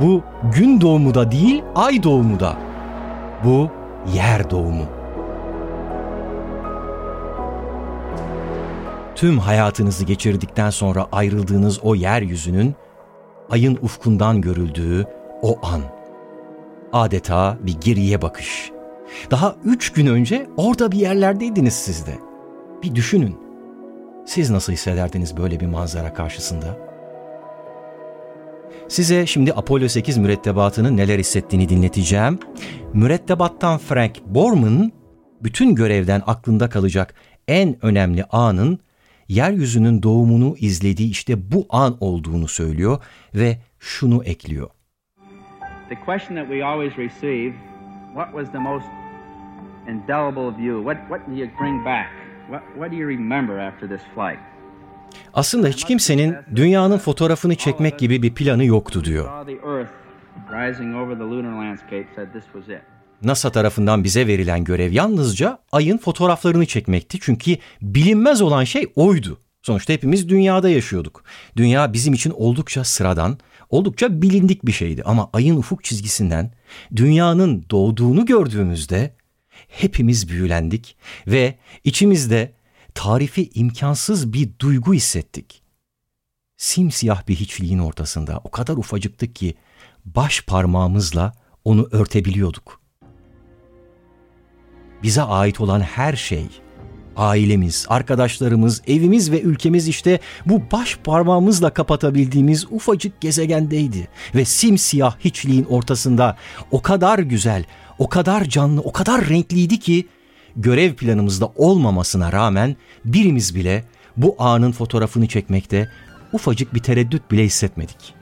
Bu gün doğumu da değil, ay doğumu da. Bu yer doğumu. Tüm hayatınızı geçirdikten sonra ayrıldığınız o yeryüzünün ayın ufkundan görüldüğü o an. Adeta bir geriye bakış. Daha üç gün önce orada bir yerlerdeydiniz siz de. Bir düşünün. Siz nasıl hissederdiniz böyle bir manzara karşısında? Size şimdi Apollo 8 mürettebatının neler hissettiğini dinleteceğim. Mürettebattan Frank Borman, bütün görevden aklında kalacak en önemli anın yeryüzünün doğumunu izlediği işte bu an olduğunu söylüyor ve şunu ekliyor. The question that we always receive, what was the most indelible view? What, what do you bring back? What, what do you remember after this flight? Aslında hiç kimsenin dünyanın fotoğrafını çekmek gibi bir planı yoktu diyor. NASA tarafından bize verilen görev yalnızca ayın fotoğraflarını çekmekti. Çünkü bilinmez olan şey oydu. Sonuçta hepimiz dünyada yaşıyorduk. Dünya bizim için oldukça sıradan, oldukça bilindik bir şeydi. Ama ayın ufuk çizgisinden dünyanın doğduğunu gördüğümüzde hepimiz büyülendik ve içimizde tarifi imkansız bir duygu hissettik. Simsiyah bir hiçliğin ortasında o kadar ufacıktık ki baş parmağımızla onu örtebiliyorduk. Bize ait olan her şey, ailemiz, arkadaşlarımız, evimiz ve ülkemiz işte bu baş parmağımızla kapatabildiğimiz ufacık gezegendeydi. Ve simsiyah hiçliğin ortasında o kadar güzel, o kadar canlı, o kadar renkliydi ki görev planımızda olmamasına rağmen birimiz bile bu anın fotoğrafını çekmekte ufacık bir tereddüt bile hissetmedik.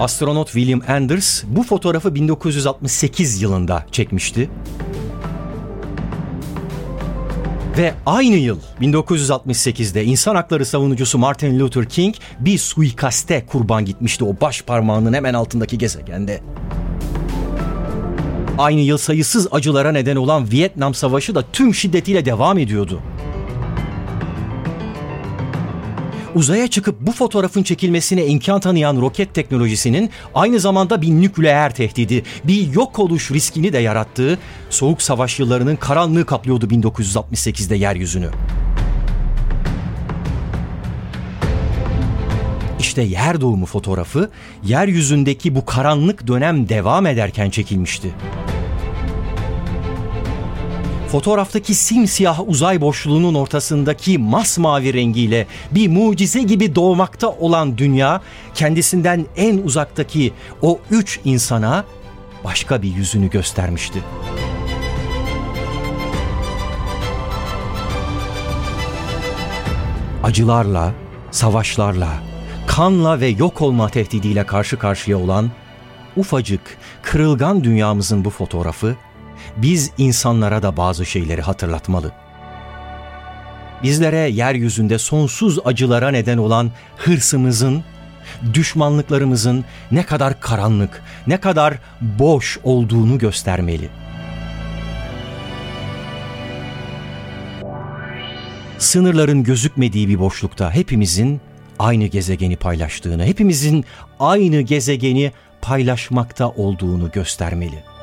Astronot William Anders bu fotoğrafı 1968 yılında çekmişti. Ve aynı yıl 1968'de insan hakları savunucusu Martin Luther King bir suikaste kurban gitmişti o baş parmağının hemen altındaki gezegende. Aynı yıl sayısız acılara neden olan Vietnam Savaşı da tüm şiddetiyle devam ediyordu. Uzaya çıkıp bu fotoğrafın çekilmesine imkan tanıyan roket teknolojisinin aynı zamanda bir nükleer tehdidi, bir yok oluş riskini de yarattığı Soğuk Savaş yıllarının karanlığı kaplıyordu 1968'de yeryüzünü. İşte yer doğumu fotoğrafı yeryüzündeki bu karanlık dönem devam ederken çekilmişti. Fotoğraftaki simsiyah uzay boşluğunun ortasındaki masmavi rengiyle bir mucize gibi doğmakta olan dünya kendisinden en uzaktaki o üç insana başka bir yüzünü göstermişti. Acılarla, savaşlarla, kanla ve yok olma tehdidiyle karşı karşıya olan ufacık, kırılgan dünyamızın bu fotoğrafı biz insanlara da bazı şeyleri hatırlatmalı. Bizlere yeryüzünde sonsuz acılara neden olan hırsımızın, düşmanlıklarımızın ne kadar karanlık, ne kadar boş olduğunu göstermeli. Sınırların gözükmediği bir boşlukta hepimizin aynı gezegeni paylaştığını, hepimizin aynı gezegeni paylaşmakta olduğunu göstermeli.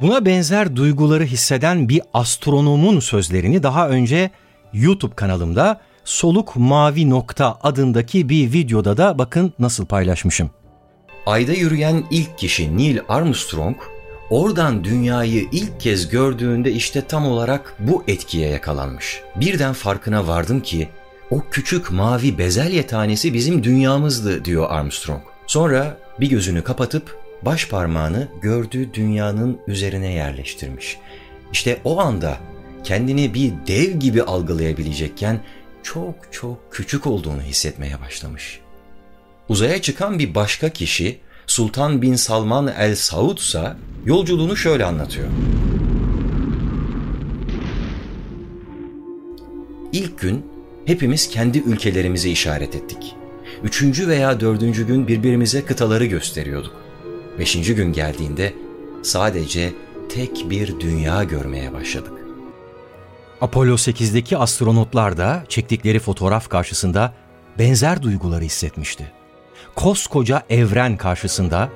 Buna benzer duyguları hisseden bir astronomun sözlerini daha önce YouTube kanalımda Soluk Mavi Nokta adındaki bir videoda da bakın nasıl paylaşmışım. Ayda yürüyen ilk kişi Neil Armstrong, oradan dünyayı ilk kez gördüğünde işte tam olarak bu etkiye yakalanmış. Birden farkına vardım ki o küçük mavi bezelye tanesi bizim dünyamızdı diyor Armstrong. Sonra bir gözünü kapatıp baş parmağını gördüğü dünyanın üzerine yerleştirmiş. İşte o anda kendini bir dev gibi algılayabilecekken çok çok küçük olduğunu hissetmeye başlamış. Uzaya çıkan bir başka kişi Sultan bin Salman el Saud ise yolculuğunu şöyle anlatıyor. İlk gün hepimiz kendi ülkelerimize işaret ettik. Üçüncü veya dördüncü gün birbirimize kıtaları gösteriyorduk. Beşinci gün geldiğinde sadece tek bir dünya görmeye başladık. Apollo 8'deki astronotlar da çektikleri fotoğraf karşısında benzer duyguları hissetmişti. Koskoca evren karşısında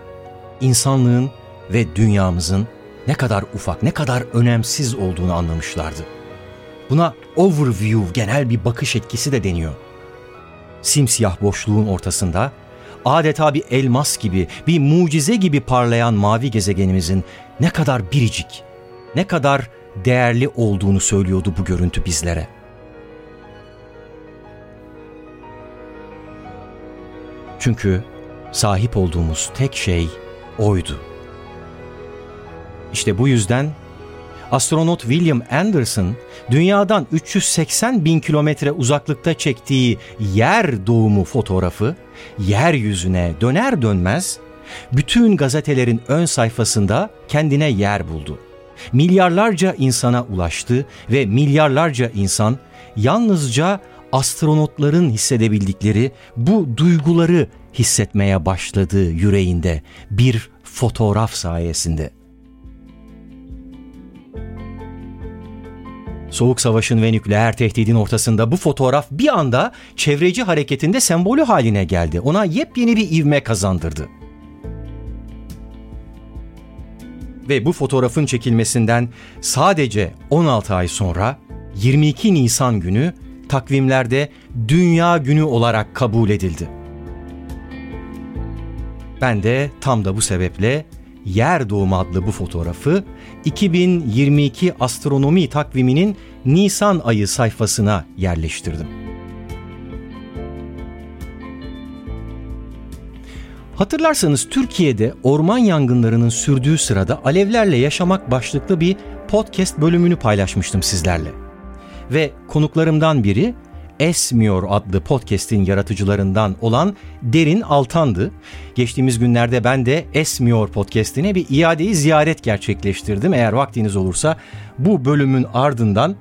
insanlığın ve dünyamızın ne kadar ufak, ne kadar önemsiz olduğunu anlamışlardı. Buna overview genel bir bakış etkisi de deniyor. Simsiyah boşluğun ortasında adeta bir elmas gibi, bir mucize gibi parlayan mavi gezegenimizin ne kadar biricik, ne kadar değerli olduğunu söylüyordu bu görüntü bizlere. Çünkü sahip olduğumuz tek şey oydu. İşte bu yüzden astronot William Anderson dünyadan 380 bin kilometre uzaklıkta çektiği yer doğumu fotoğrafı yeryüzüne döner dönmez bütün gazetelerin ön sayfasında kendine yer buldu. Milyarlarca insana ulaştı ve milyarlarca insan yalnızca astronotların hissedebildikleri bu duyguları hissetmeye başladı yüreğinde bir fotoğraf sayesinde. Soğuk Savaş'ın ve nükleer tehdidin ortasında bu fotoğraf bir anda çevreci hareketinde sembolü haline geldi. Ona yepyeni bir ivme kazandırdı. Ve bu fotoğrafın çekilmesinden sadece 16 ay sonra 22 Nisan günü takvimlerde Dünya Günü olarak kabul edildi. Ben de tam da bu sebeple Yer Doğumu adlı bu fotoğrafı 2022 astronomi takviminin Nisan ayı sayfasına yerleştirdim. Hatırlarsanız Türkiye'de orman yangınlarının sürdüğü sırada alevlerle yaşamak başlıklı bir podcast bölümünü paylaşmıştım sizlerle. Ve konuklarımdan biri Esmiyor adlı podcast'in yaratıcılarından olan Derin Altan'dı. Geçtiğimiz günlerde ben de Esmiyor podcast'ine bir iadeyi ziyaret gerçekleştirdim. Eğer vaktiniz olursa bu bölümün ardından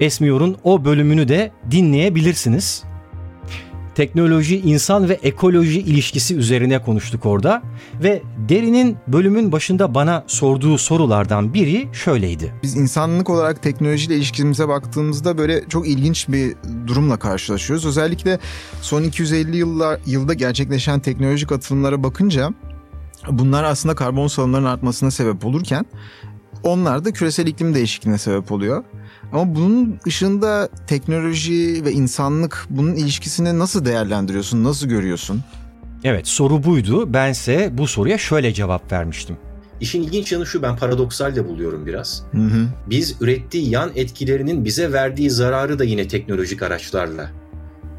Esmiyor'un o bölümünü de dinleyebilirsiniz teknoloji, insan ve ekoloji ilişkisi üzerine konuştuk orada ve Derin'in bölümün başında bana sorduğu sorulardan biri şöyleydi. Biz insanlık olarak teknolojiyle ilişkimize baktığımızda böyle çok ilginç bir durumla karşılaşıyoruz. Özellikle son 250 yıllar, yılda gerçekleşen teknolojik atılımlara bakınca bunlar aslında karbon salımlarının artmasına sebep olurken onlar da küresel iklim değişikliğine sebep oluyor. Ama bunun ışığında teknoloji ve insanlık bunun ilişkisini nasıl değerlendiriyorsun, nasıl görüyorsun? Evet soru buydu. Bense bu soruya şöyle cevap vermiştim. İşin ilginç yanı şu ben paradoksal de buluyorum biraz. Hı hı. Biz ürettiği yan etkilerinin bize verdiği zararı da yine teknolojik araçlarla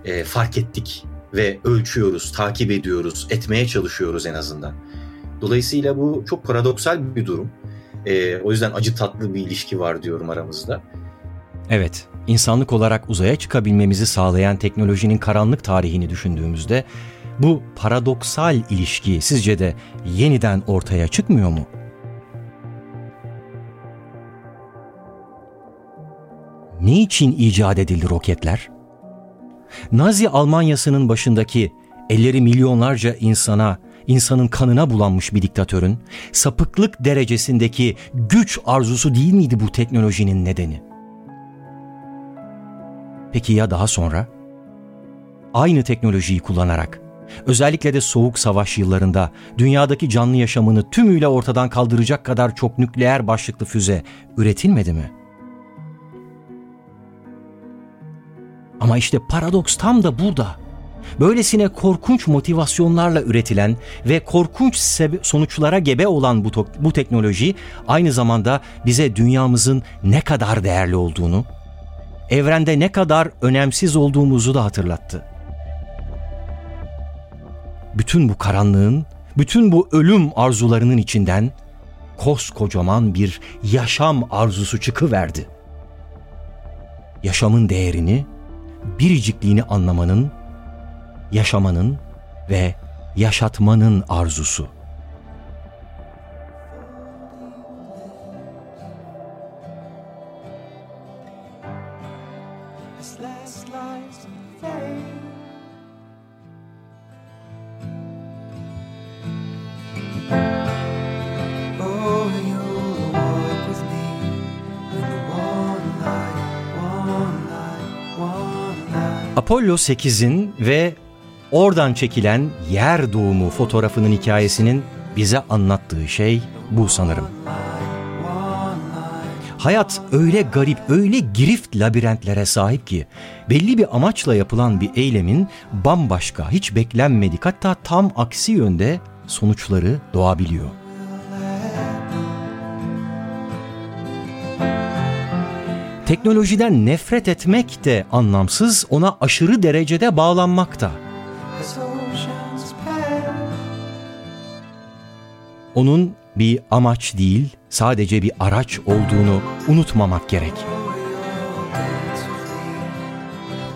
e, fark ettik ve ölçüyoruz, takip ediyoruz, etmeye çalışıyoruz en azından. Dolayısıyla bu çok paradoksal bir durum. E, o yüzden acı tatlı bir ilişki var diyorum aramızda. Evet, insanlık olarak uzaya çıkabilmemizi sağlayan teknolojinin karanlık tarihini düşündüğümüzde bu paradoksal ilişki sizce de yeniden ortaya çıkmıyor mu? Niçin icat edildi roketler? Nazi Almanyası'nın başındaki elleri milyonlarca insana, insanın kanına bulanmış bir diktatörün sapıklık derecesindeki güç arzusu değil miydi bu teknolojinin nedeni? Peki ya daha sonra? Aynı teknolojiyi kullanarak, özellikle de soğuk savaş yıllarında dünyadaki canlı yaşamını tümüyle ortadan kaldıracak kadar çok nükleer başlıklı füze üretilmedi mi? Ama işte paradoks tam da burada. Böylesine korkunç motivasyonlarla üretilen ve korkunç sonuçlara gebe olan bu, bu teknoloji aynı zamanda bize dünyamızın ne kadar değerli olduğunu, evrende ne kadar önemsiz olduğumuzu da hatırlattı. Bütün bu karanlığın, bütün bu ölüm arzularının içinden koskocaman bir yaşam arzusu çıkıverdi. Yaşamın değerini, biricikliğini anlamanın, yaşamanın ve yaşatmanın arzusu. Apollo 8'in ve oradan çekilen yer doğumu fotoğrafının hikayesinin bize anlattığı şey bu sanırım. Hayat öyle garip, öyle girift labirentlere sahip ki belli bir amaçla yapılan bir eylemin bambaşka, hiç beklenmedik hatta tam aksi yönde sonuçları doğabiliyor. Teknolojiden nefret etmek de anlamsız, ona aşırı derecede bağlanmak da. Onun bir amaç değil, sadece bir araç olduğunu unutmamak gerek.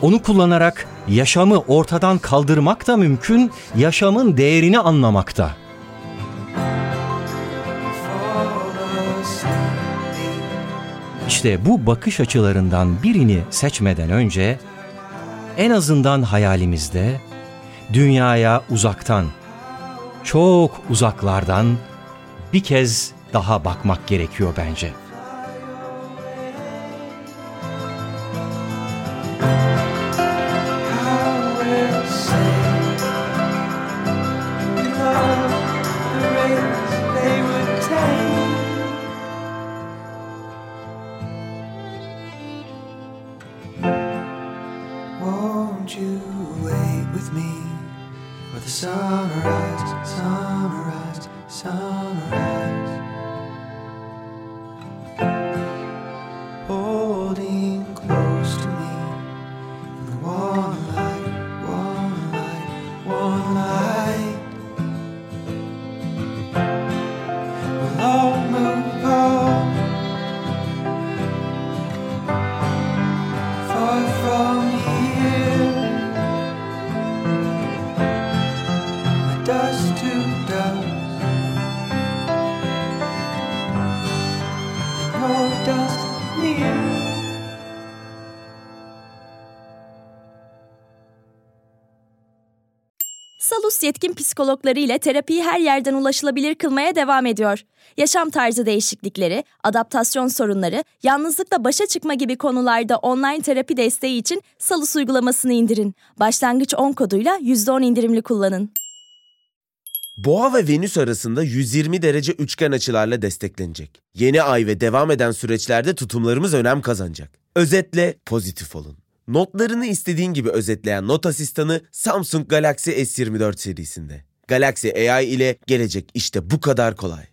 Onu kullanarak yaşamı ortadan kaldırmak da mümkün, yaşamın değerini anlamak da. İşte bu bakış açılarından birini seçmeden önce en azından hayalimizde dünyaya uzaktan, çok uzaklardan bir kez daha bakmak gerekiyor bence. Yetkin psikologları ile terapiyi her yerden ulaşılabilir kılmaya devam ediyor. Yaşam tarzı değişiklikleri, adaptasyon sorunları, yalnızlıkla başa çıkma gibi konularda online terapi desteği için Salus uygulamasını indirin. Başlangıç 10 koduyla %10 indirimli kullanın. Boğa ve Venüs arasında 120 derece üçgen açılarla desteklenecek. Yeni ay ve devam eden süreçlerde tutumlarımız önem kazanacak. Özetle pozitif olun. Notlarını istediğin gibi özetleyen not asistanı Samsung Galaxy S24 serisinde. Galaxy AI ile gelecek işte bu kadar kolay.